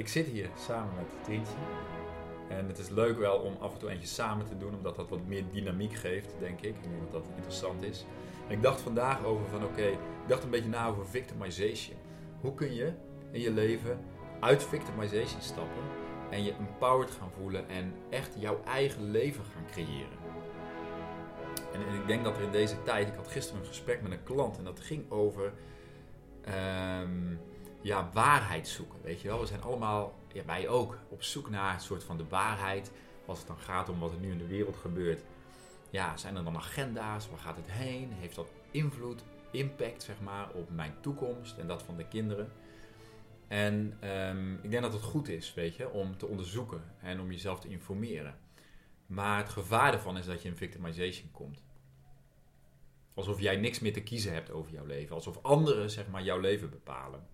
Ik zit hier samen met Trientje. En het is leuk wel om af en toe eentje samen te doen, omdat dat wat meer dynamiek geeft, denk ik. Ik denk dat dat interessant is. Ik dacht vandaag over van oké, ik dacht een beetje na over victimization. Hoe kun je in je leven uit victimization stappen en je empowered gaan voelen en echt jouw eigen leven gaan creëren? En, en ik denk dat er in deze tijd, ik had gisteren een gesprek met een klant en dat ging over ehm, ja, waarheid zoeken. Weet je wel, we zijn allemaal, ja, wij ook, op zoek naar een soort van de waarheid. Als het dan gaat om wat er nu in de wereld gebeurt. Ja, zijn er dan agenda's? Waar gaat het heen? Heeft dat invloed, impact, zeg maar, op mijn toekomst en dat van de kinderen? En ehm, ik denk dat het goed is, weet je, om te onderzoeken en om jezelf te informeren. Maar het gevaar ervan is dat je in victimization komt. Alsof jij niks meer te kiezen hebt over jouw leven. Alsof anderen, zeg maar, jouw leven bepalen.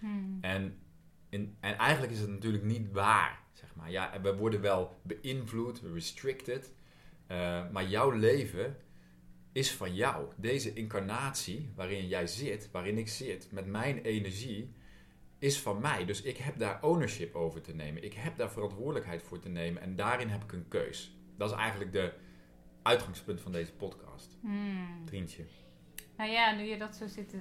Hmm. En, in, en eigenlijk is het natuurlijk niet waar. Zeg maar. ja, we worden wel beïnvloed, restricted. eh, maar jouw leven is van jou. Deze incarnatie waarin jij zit, waarin ik zit, met mijn energie, is van mij. Dus ik heb daar ownership over te nemen. Ik heb daar verantwoordelijkheid voor te nemen. En daarin heb ik een keus. Dat is eigenlijk de uitgangspunt van deze podcast. Hmm. Trientje. Nou ja, nu je dat zo zit,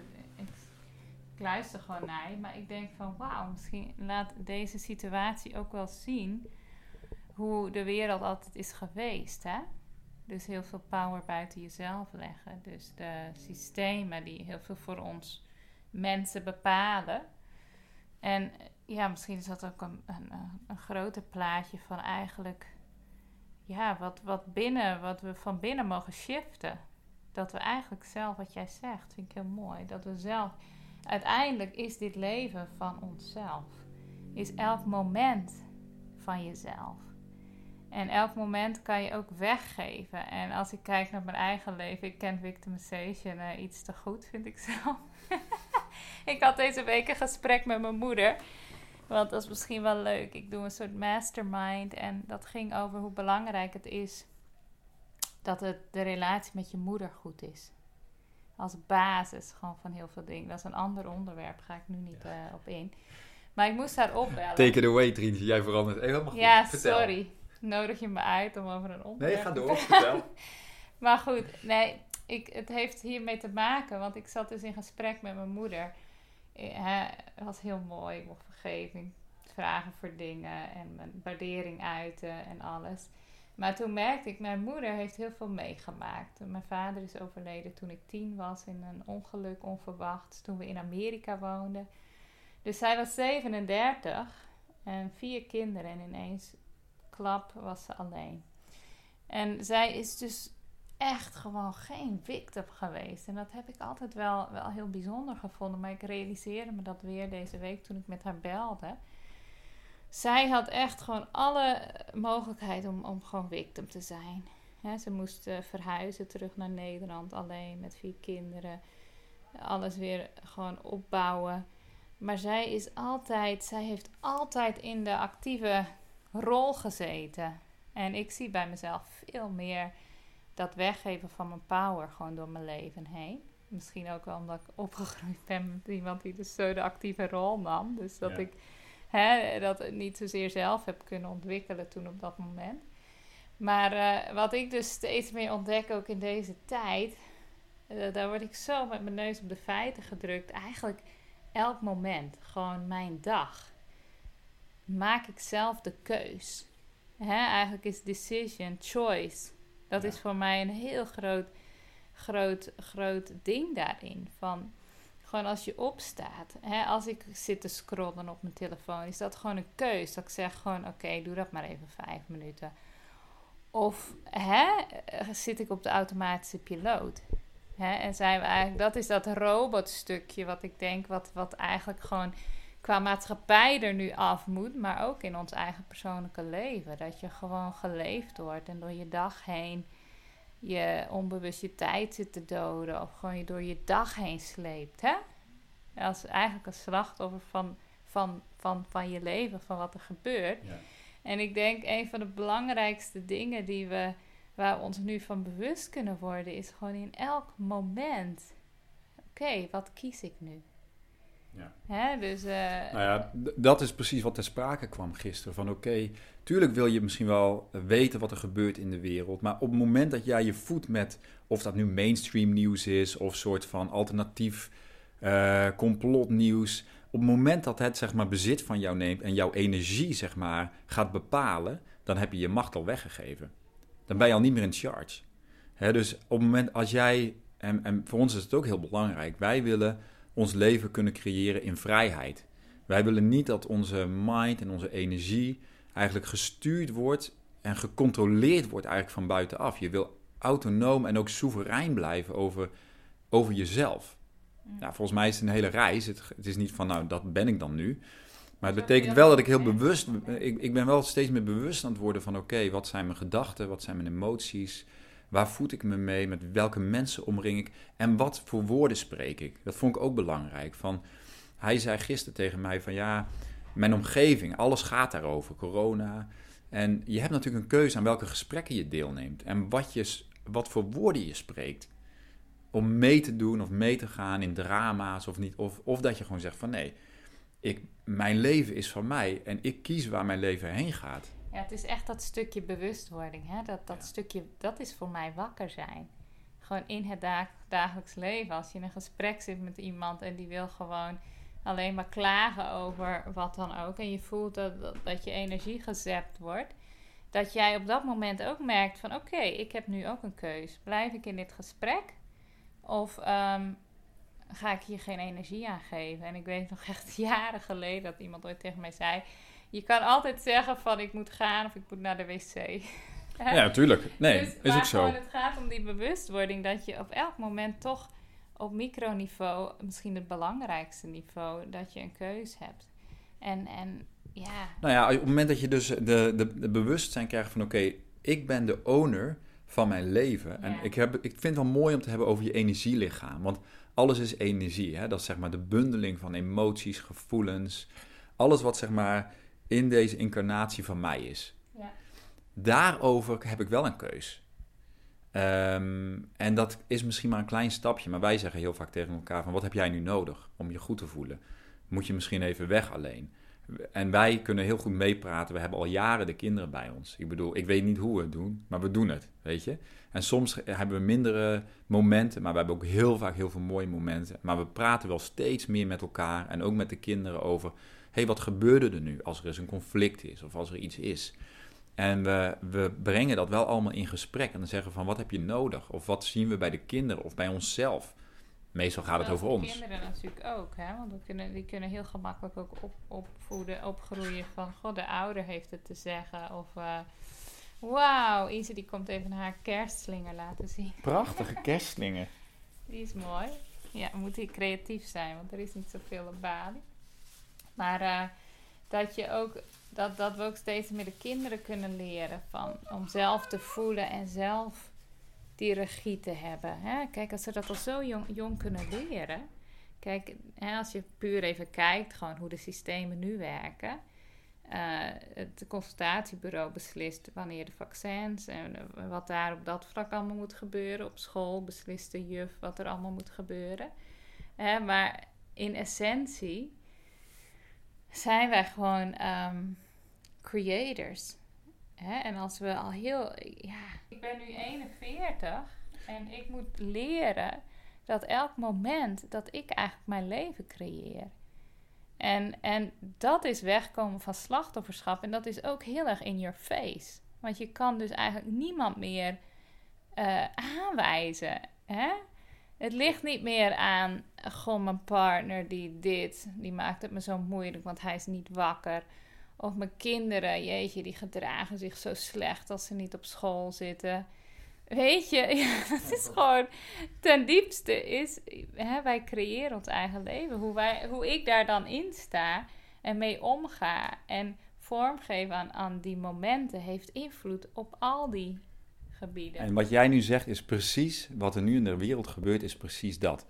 ik, luister gewoon naar maar ik denk van wauw, misschien laat deze situatie ook wel zien hoe de wereld altijd is geweest, hè? Dus heel veel power buiten jezelf leggen. Dus de systemen die heel veel voor ons mensen bepalen. En ja, misschien is dat ook een, een, een- een groter plaatje van eigenlijk, ja, wat, wat binnen, wat we van binnen mogen shiften dat we eigenlijk zelf, wat jij zegt, vind ik heel mooi. Dat we zelf, uiteindelijk is dit leven van onszelf. Is elk moment van jezelf. En elk moment kan je ook weggeven. En als ik kijk naar mijn eigen leven, ik ken victimization eh, iets te goed, vind ik zelf. ik had deze week een gesprek met mijn moeder. Want dat is misschien wel leuk. Ik doe een soort mastermind. En dat ging over hoe belangrijk het is dat het, de relatie met je moeder goed is. Als basis gewoon van heel veel dingen. Dat is een ander onderwerp, ga ik nu niet eh, op in. Maar ik moest haar opbellen. Take it away, Trientje. Jij verandert helemaal goed. ja, Vertel. sorry. Nodig je me uit om over een onderwerp Nee, ga te door. Vertel. maar goed, nee, ik, het heeft hiermee te maken. Want ik zat dus in gesprek met mijn moeder. Eh, hè, Het was heel mooi. Ik mocht vergeving vragen voor dingen. En mijn waardering uiten en alles. Maar toen merkte ik, mijn moeder heeft heel veel meegemaakt. Mijn vader is overleden toen ik tien was in een ongeluk onverwacht. Toen we in Amerika woonden. Dus zij was 37 en vier kinderen. En ineens klap was ze alleen. En zij is dus echt gewoon geen victim geweest. En dat heb ik altijd wel, wel heel bijzonder gevonden. Maar ik realiseerde me dat weer deze week toen ik met haar belde. Zij had echt gewoon alle mogelijkheid om, om gewoon victim te zijn. Ze moest eh, verhuizen terug naar Nederland alleen met vier kinderen. Alles weer gewoon opbouwen. Maar zij is altijd, zij heeft altijd in de actieve rol gezeten. En ik zie bij mezelf veel meer dat weggeven van mijn power gewoon door mijn leven heen. Misschien ook wel omdat ik opgegroeid ben met iemand die dus zo de actieve rol nam. Dus dat Ja. ik hè, dat niet zozeer zelf heb kunnen ontwikkelen toen op dat moment. Maar eh, wat ik dus steeds meer ontdek ook in deze tijd, eh, daar word ik zo met mijn neus op de feiten gedrukt. Eigenlijk elk moment, gewoon mijn dag, maak ik zelf de keus. Hè, eigenlijk is decision, choice. Dat Ja. is voor mij een heel groot, groot, groot ding daarin. Van als je opstaat, hè, als ik zit te scrollen op mijn telefoon, is dat gewoon een keus. Dat ik zeg gewoon, oké, doe dat maar even vijf minuten. Of hè, zit ik op de automatische piloot? Hè, en zijn we eigenlijk, dat is dat robotstukje wat ik denk, wat, wat eigenlijk gewoon qua maatschappij er nu af moet, maar ook in ons eigen persoonlijke leven. Dat je gewoon geleefd wordt en door je dag heen je onbewust je tijd zit te doden of gewoon je door je dag heen sleept. Hè? Als eigenlijk een slachtoffer van, van, van, van je leven, van wat er gebeurt. Ja. En ik denk een van de belangrijkste dingen die we, waar we ons nu van bewust kunnen worden, is gewoon in elk moment: oké, wat kies ik nu? Ja. Hè? Dus, uh, nou ja, dat is precies wat ter sprake kwam gisteren. Van oké, tuurlijk wil je misschien wel weten wat er gebeurt in de wereld. Maar op het moment dat jij je voedt met, of dat nu mainstream nieuws is, of soort van alternatief uh, complotnieuws. Op het moment dat het zeg maar, bezit van jou neemt en jouw energie zeg maar, gaat bepalen, dan heb je je macht al weggegeven. Dan ben je al niet meer in charge. dus op het moment als jij, en, en voor ons is het ook heel belangrijk, wij willen ons leven kunnen creëren in vrijheid. Wij willen niet dat onze mind en onze energie eigenlijk gestuurd wordt en gecontroleerd wordt eigenlijk van buitenaf. Je wil autonoom en ook soeverein blijven over, over jezelf. Ja, volgens mij is het een hele reis. Het, het, is niet van, nou, dat ben ik dan nu. Maar het betekent wel dat ik heel bewust... Ik, ik ben wel steeds meer bewust aan het worden van... oké, wat zijn mijn gedachten? Wat zijn mijn emoties? Waar voed ik me mee? Met welke mensen omring ik? En wat voor woorden spreek ik? Dat vond ik ook belangrijk. Van, hij zei gisteren tegen mij van... ja, mijn omgeving, alles gaat daarover. Corona. En je hebt natuurlijk een keuze aan welke gesprekken je deelneemt. En wat, je, wat voor woorden je spreekt om mee te doen of mee te gaan in drama's of niet. Of, of dat je gewoon zegt van nee, ik, mijn leven is van mij en ik kies waar mijn leven heen gaat. Ja, het is echt dat stukje bewustwording. Hè? Dat, dat stukje, dat is voor mij wakker zijn. Gewoon in het dagelijks leven. Als je in een gesprek zit met iemand en die wil gewoon alleen maar klagen over wat dan ook. En je voelt dat, dat, dat je energie gezept wordt. Dat jij op dat moment ook merkt van oké, ik heb nu ook een keus. Blijf ik in dit gesprek? Of ehm, ga ik hier geen energie aan geven? En ik weet nog echt jaren geleden dat iemand ooit tegen mij zei: Je kan altijd zeggen van ik moet gaan of ik moet naar de wc. ja, natuurlijk. Nee, dus, is ook zo. Het gaat om die bewustwording dat je op elk moment toch op microniveau, misschien het belangrijkste niveau, dat je een keus hebt. En, en ja. Nou ja, op het moment dat je dus de, de, de bewustzijn krijgt van oké, ik ben de owner van mijn leven. En ik, heb, ik vind het wel mooi om te hebben over je energielichaam. Want alles is energie. Hè? Dat is zeg maar de bundeling van emoties, gevoelens. Alles wat zeg maar in deze incarnatie van mij is. Ja. Daarover heb ik wel een keus. Ehm, en dat is misschien maar een klein stapje. Maar wij zeggen heel vaak tegen elkaar van... wat heb jij nu nodig om je goed te voelen? Moet je misschien even weg alleen? En wij kunnen heel goed meepraten. We hebben al jaren de kinderen bij ons. Ik bedoel, ik weet niet hoe we het doen, maar we doen het, weet je. En soms hebben we mindere momenten, maar we hebben ook heel vaak heel veel mooie momenten. Maar we praten wel steeds meer met elkaar en ook met de kinderen over... hé, hey, wat gebeurde er nu als er eens een conflict is of als er iets is? En we, we brengen dat wel allemaal in gesprek en dan zeggen van wat heb je nodig? Of wat zien we bij de kinderen of bij onszelf? Meestal gaat het over ons. kinderen natuurlijk ook, hè? want die kunnen, die kunnen heel gemakkelijk ook op, opvoeden, opgroeien van... God, de ouder heeft het te zeggen. Of uh, wauw, Ise die komt even haar kerstslinger laten zien. Prachtige kerstslingen. die is mooi. Ja, moet hij creatief zijn, want er is niet zoveel op Bali. Maar uh, dat, je ook, dat, dat we ook steeds meer de kinderen kunnen leren van, om zelf te voelen en zelf die regie te hebben. Hè? Kijk, als ze dat al zo jong, jong kunnen leren. Kijk, hè, als je puur even kijkt, gewoon hoe de systemen nu werken. Uh, het consultatiebureau beslist wanneer de vaccins en eh, wat daar op dat vlak allemaal moet gebeuren. Op school beslist de juf wat er allemaal moet gebeuren. Maar in essentie zijn wij gewoon um, creators. Hè? En als we al heel. Ja, ik ben nu 41 en ik moet leren dat elk moment dat ik eigenlijk mijn leven creëer. En, en dat is wegkomen van slachtofferschap. En dat is ook heel erg in your face. Want je kan dus eigenlijk niemand meer uh, aanwijzen. Hè? Het ligt niet meer aan, goh, mijn partner die dit, die maakt het me zo moeilijk, want hij is niet wakker. Of mijn kinderen, jeetje, die gedragen zich zo slecht als ze niet op school zitten. Weet je, dat is gewoon ten diepste is, hè, wij creëren ons eigen leven. Hoe, wij, hoe ik daar dan in sta en mee omga en vormgeven aan, aan die momenten heeft invloed op al die gebieden. En wat jij nu zegt is precies, wat er nu in de wereld gebeurt, is precies dat.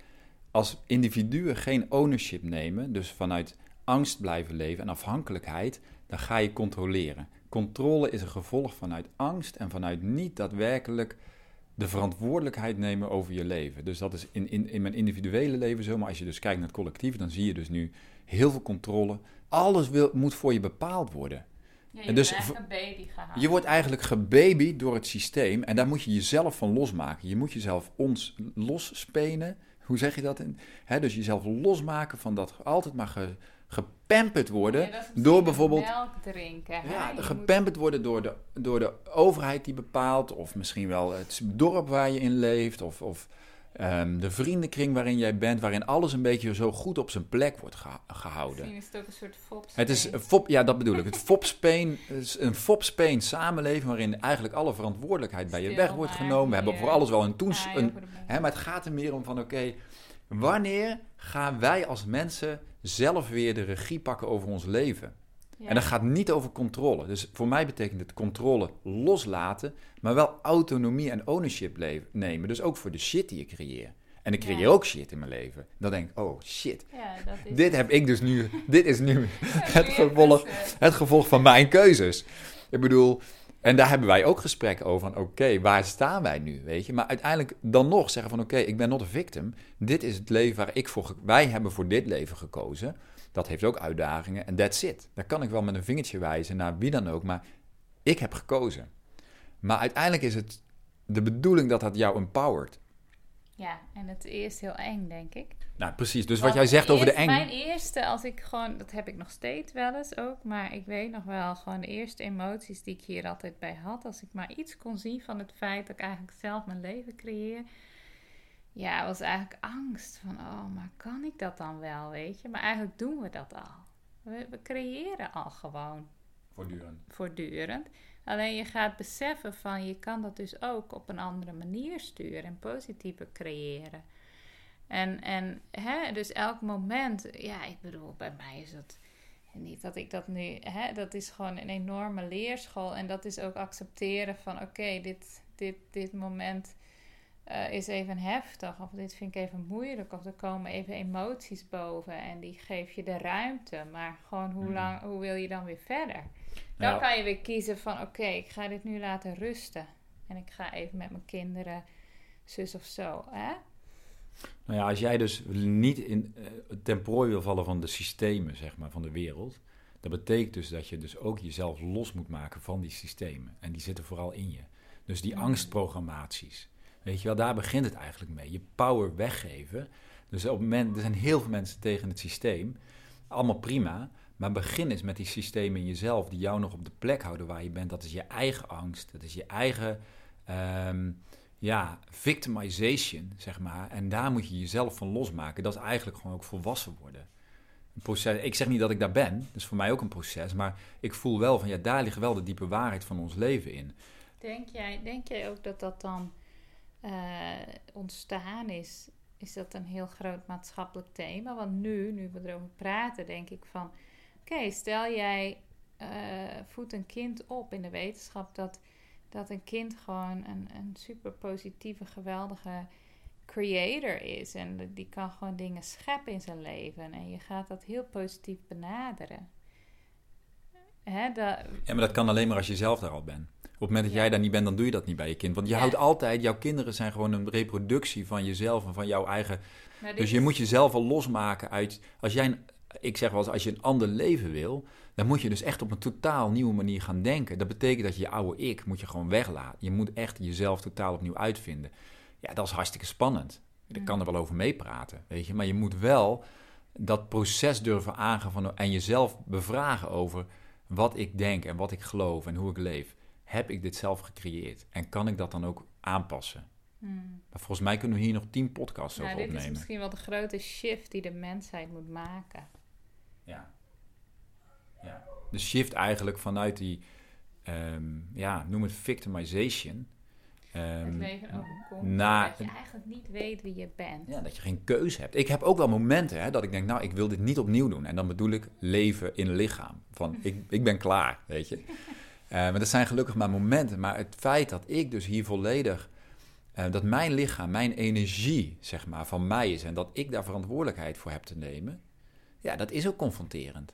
Als individuen geen ownership nemen, dus vanuit angst blijven leven en afhankelijkheid, dan ga je controleren. Controle is een gevolg vanuit angst en vanuit niet daadwerkelijk de verantwoordelijkheid nemen over je leven. Dus dat is in, in, in mijn individuele leven zo. Maar als je dus kijkt naar het collectief, dan zie je dus nu heel veel controle. Alles wil, moet voor je bepaald worden. Ja, je En dus wordt eigenlijk een baby gehaald. Je wordt eigenlijk gebabyed door het systeem en daar moet je jezelf van losmaken. Je moet jezelf ons losspenen. Hoe zeg je dat? In? Hè, dus jezelf losmaken van dat altijd maar ge, gepamperd worden. Ja, door bijvoorbeeld Melk drinken. hè? ja, moet- gepamperd worden door de, door de overheid die bepaalt, of misschien wel het dorp waar je in leeft, of, of ehm, de vriendenkring waarin jij bent, waarin alles een beetje zo goed op zijn plek wordt geha- gehouden. Misschien is het ook een soort fops. Het is een fop, ja, dat bedoel ik. Het fopspeen is een fopspeen samenleving waarin eigenlijk alle verantwoordelijkheid bij je weg wordt genomen. We hebben voor alles wel een toens. Een, hè, maar het gaat er meer om van oké, wanneer gaan wij als mensen zelf weer de regie pakken over ons leven? Ja. En dat gaat niet over controle. Dus voor mij betekent het controle loslaten, maar wel autonomie en ownership leven, nemen. Dus ook voor de shit die ik creëer. En ik creëer Ja. ook shit in mijn leven. Dan denk ik, oh shit, Ja, dat is dit heb ik dus nu, dit is nu het gevolg, het gevolg van mijn keuzes. Ik bedoel, en daar hebben wij ook gesprekken over van, oké, waar staan wij nu, weet je? Maar uiteindelijk dan nog zeggen van, oké, ik ben not a victim. Dit is het leven waar ik voor, wij hebben voor dit leven gekozen. Dat heeft ook uitdagingen en that's it. Daar kan ik wel met een vingertje wijzen naar wie dan ook, maar ik heb gekozen. Maar uiteindelijk is het de bedoeling dat dat jou empowert. Ja, en het is eerst heel eng, denk ik. Nou, precies. Dus wat jij zegt over de eng... Mijn eerste, als ik gewoon, dat heb ik nog steeds wel eens ook, maar ik weet nog wel gewoon de eerste emoties die ik hier altijd bij had. Als ik maar iets kon zien van het feit dat ik eigenlijk zelf mijn leven creëer. Ja, was eigenlijk angst van, oh, maar kan ik dat dan wel, weet je? Maar eigenlijk doen we dat al. We, we creëren al gewoon Voortdurend. voortdurend. Alleen je gaat beseffen van je kan dat dus ook op een andere manier sturen en positiever creëren. En, en hè, dus elk moment, ja, ik bedoel, bij mij is het niet dat ik dat nu, hè, dat is gewoon een enorme leerschool. En dat is ook accepteren van, oké, dit, dit, dit moment eh, is even heftig, of dit vind ik even moeilijk, of er komen even emoties boven en die geef je de ruimte. Maar gewoon, hoe, Mhm. lang, hoe wil je dan weer verder? Dan kan je weer kiezen van, oké, ik ga dit nu laten rusten. En ik ga even met mijn kinderen, zus of zo, hè? Nou ja, als jij dus niet in, eh, ten prooi wil vallen van de systemen, zeg maar, van de wereld, dat betekent dus dat je dus ook jezelf los moet maken van die systemen. En die zitten vooral in je. Dus die Mm. angstprogrammaties. Weet je wel, daar begint het eigenlijk mee. Je power weggeven. Dus op het moment, er zijn heel veel mensen tegen het systeem. Allemaal prima. Maar begin eens met die systemen in jezelf die jou nog op de plek houden waar je bent. Dat is je eigen angst. Dat is je eigen ehm, ja, victimization, zeg maar. En daar moet je jezelf van losmaken. Dat is eigenlijk gewoon ook volwassen worden. Een proces. Ik zeg niet dat ik daar ben. Dat is voor mij ook een proces. Maar ik voel wel van ja, daar ligt wel de diepe waarheid van ons leven in. Denk jij, denk jij ook dat dat dan eh, ontstaan is? Is dat een heel groot maatschappelijk thema? Want nu, nu we erover praten, denk ik van... Oké, stel jij eh, voedt een kind op in de wetenschap... dat, dat een kind gewoon een, een super positieve, geweldige creator is. En die kan gewoon dingen scheppen in zijn leven. En je gaat dat heel positief benaderen. Dat, Ja, maar dat kan alleen maar als je zelf daar al bent. Op het moment dat jij daar niet bent, dan doe je dat niet bij je kind. Want je houdt altijd, jouw kinderen zijn gewoon een reproductie van jezelf en van jouw eigen Dus je is- moet jezelf al losmaken uit. Als jij, een- ik zeg wel eens, als je een ander leven wil, dan moet je dus echt op een totaal nieuwe manier gaan denken. Dat betekent dat je je oude ik moet je gewoon weglaten. Je moet echt jezelf totaal opnieuw uitvinden. Ja, dat is hartstikke spannend. Ik kan er wel over meepraten, weet je. Maar je moet wel dat proces durven aangaan van, en jezelf bevragen over wat ik denk en wat ik geloof en hoe ik leef. Heb ik dit zelf gecreëerd? En kan ik dat dan ook aanpassen? Hmm. Maar volgens mij kunnen we hier nog tien podcasts Nou, over dit is opnemen. misschien wel de grote shift die de mensheid moet maken. Ja. ja. De shift eigenlijk vanuit die, ehm, ja, noem het victimization. overkomt. na- dat je eigenlijk niet weet wie je bent. ja, dat je geen keuze hebt. Ik heb ook wel momenten hè, dat ik denk, nou, ik wil dit niet opnieuw doen. En dan bedoel ik leven in een lichaam. Van, ik, ik ben klaar, weet je. Eh, maar dat zijn gelukkig maar momenten. Maar het feit dat ik dus hier volledig... eh, dat mijn lichaam, mijn energie, zeg maar, van mij is... en dat ik daar verantwoordelijkheid voor heb te nemen... ja, dat is ook confronterend.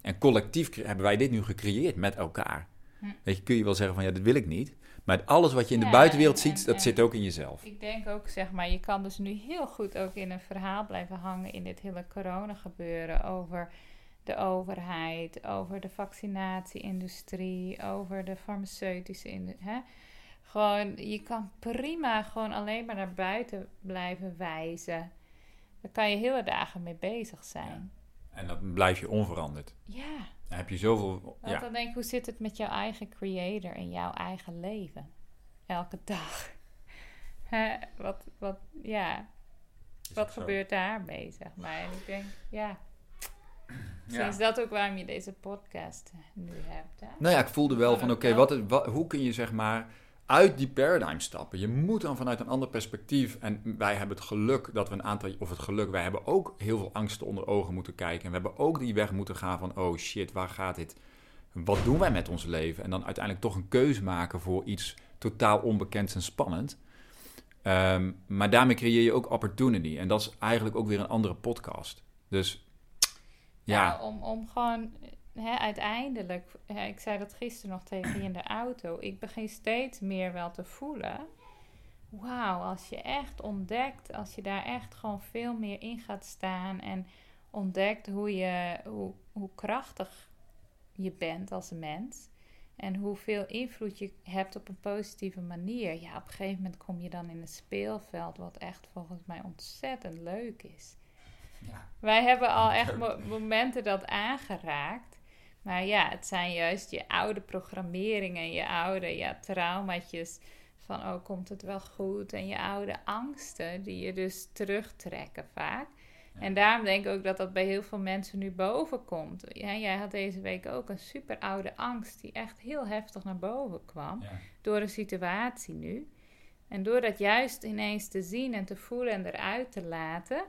En collectief hebben wij dit nu gecreëerd met elkaar. Hm. Weet je, kun je wel zeggen van, ja, dat wil ik niet. Maar alles wat je in de Ja, buitenwereld en- ziet, en- dat en- zit ook in jezelf. Ik denk ook, zeg maar, je kan dus nu heel goed ook in een verhaal blijven hangen in dit hele corona gebeuren over de overheid, over de vaccinatieindustrie, over de farmaceutische industrie. Hè? Gewoon, je kan prima gewoon alleen maar naar buiten blijven wijzen. Daar kan je hele dagen mee bezig zijn. En dan blijf je onveranderd. Ja, Dan heb je zoveel... want Ja, dan denk ik, hoe zit het met jouw eigen creator in jouw eigen leven? Elke dag. Hè, wat, wat, ja, wat gebeurt daarmee, zeg maar. En ik denk, ja, misschien is dat ook waarom je deze podcast nu hebt. Hè? Nou ja, ik voelde wel van, oké, wat, hoe kun je zeg maar uit die paradigm stappen? Je moet dan vanuit een ander perspectief. En wij hebben het geluk dat we een aantal, of het geluk, wij hebben ook heel veel angsten onder ogen moeten kijken. En we hebben ook die weg moeten gaan van, oh shit, waar gaat dit? Wat doen wij met ons leven? En dan uiteindelijk toch een keuze maken voor iets totaal onbekends en spannend. Ehm, maar daarmee creëer je ook opportunity. En dat is eigenlijk ook weer een andere podcast. Dus ja, om, gewoon, uiteindelijk, ik zei dat gisteren nog tegen je in de auto, ik begin steeds meer wel te voelen. Wauw, als je echt ontdekt, als je daar echt gewoon veel meer in gaat staan en ontdekt hoe, je, hoe, hoe krachtig je bent als mens en hoeveel invloed je hebt op een positieve manier. Ja, op een gegeven moment kom je dan in een speelveld wat echt volgens mij ontzettend leuk is. Ja. Wij hebben al echt mo- momenten dat aangeraakt. Maar ja, het zijn juist je oude programmeringen, je oude ja, traumaatjes. Van, oh, komt het wel goed? En je oude angsten, die je dus terugtrekken vaak. En daarom denk ik ook dat dat bij heel veel mensen nu boven komt. Ja, jij had deze week ook een super oude angst die echt heel heftig naar boven kwam. Ja. Door een situatie nu. En door dat juist ineens te zien en te voelen en eruit te laten,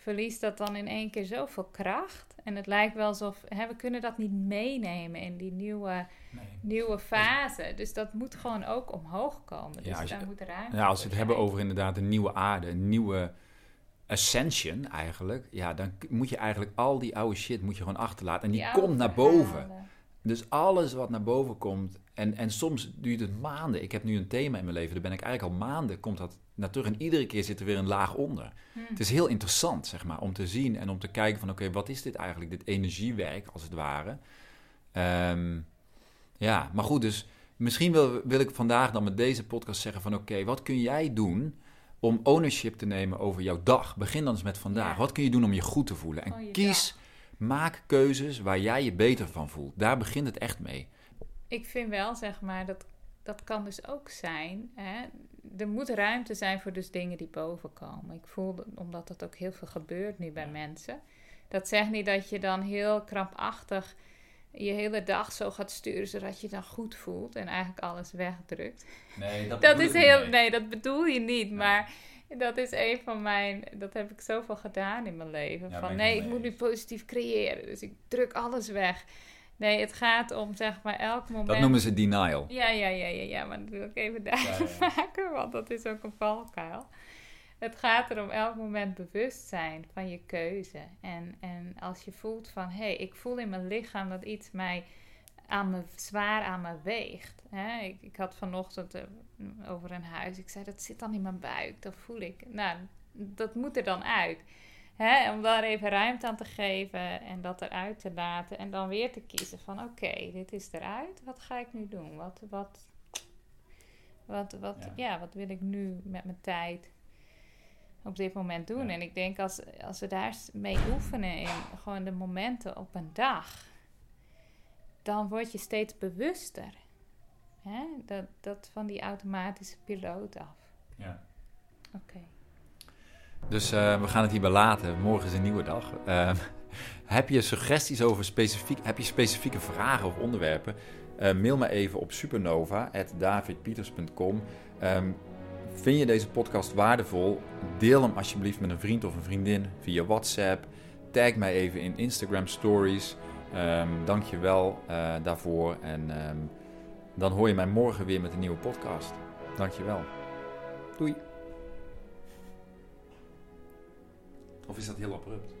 verliest dat dan in één keer zoveel kracht. En het lijkt wel alsof hè, we kunnen dat niet meenemen in die nieuwe, Nee. nieuwe fase. Dus dat moet gewoon ook omhoog komen. Ja, Dus als je- daar moet ruimte Ja, als we het hebben over inderdaad een nieuwe aarde, een nieuwe ascension eigenlijk, ja, dan moet je eigenlijk al die oude shit moet je gewoon achterlaten. En die, komt naar boven. Dus alles wat naar boven komt, en, en soms duurt het maanden. Ik heb nu een thema in mijn leven, daar ben ik eigenlijk al maanden, komt dat naar terug. En iedere keer zit er weer een laag onder. Hm. Het is heel interessant, zeg maar, om te zien en om te kijken van, oké, wat is dit eigenlijk, dit energiewerk, als het ware. Ehm, ja, maar goed, dus misschien wil, wil ik vandaag dan met deze podcast zeggen van, oké, wat kun jij doen om ownership te nemen over jouw dag? Begin dan eens met vandaag. Ja. Wat kun je doen om je goed te voelen? En Oh, kies, maak keuzes waar jij je beter van voelt. Daar begint het echt mee. Ik vind wel, zeg maar, dat, dat kan dus ook zijn. Hè? Er moet ruimte zijn voor dus dingen die boven komen. Ik voel, dat- omdat dat ook heel veel gebeurt nu bij mensen. Dat zegt niet dat je dan heel krampachtig je hele dag zo gaat sturen, zodat je je dan goed voelt en eigenlijk alles wegdrukt. Nee, Dat is heel, nee, dat bedoel je niet, maar dat is een van mijn, dat heb ik zoveel gedaan in mijn leven. Ja, van nee, ik moet nu positief creëren, dus ik druk alles weg. Nee, het gaat om zeg maar elk moment. Dat noemen ze denial. Ja, ja, ja, ja, ja, maar dat wil ik even Ja, ja. maken, want dat is ook een valkuil. Het gaat er om elk moment bewust zijn van je keuze. En, en als je voelt van, hé, hey, ik voel in mijn lichaam dat iets mij aan me, zwaar aan me weegt. Hè? Ik, ik had vanochtend eh, over een huis, ik zei, dat zit dan in mijn buik, dat voel ik. Nou, dat moet er dan uit. Hè? Om daar even ruimte aan te geven en dat eruit te laten. En dan weer te kiezen van, oké, dit is eruit, wat ga ik nu doen? Wat, wat, wat, wat, Ja. ja. wat wil ik nu met mijn tijd op dit moment doen? Ja. En ik denk als, als we daar mee oefenen in gewoon de momenten op een dag, dan word je steeds bewuster. Hè? Dat, dat van die automatische piloot af. Ja. Oké. Dus eh, we gaan het hierbij laten. Morgen is een nieuwe dag. Eh, heb je suggesties over specifiek, heb je specifieke vragen of onderwerpen? Eh, mail me even op supernova.davidpieters.com. Ehm, vind je deze podcast waardevol? Deel hem alsjeblieft met een vriend of een vriendin via WhatsApp. Tag mij even in Instagram stories. Ehm Dank je wel eh, daarvoor. En ehm, dan hoor je mij morgen weer met een nieuwe podcast. Dank je wel. Doei. Of is dat heel abrupt?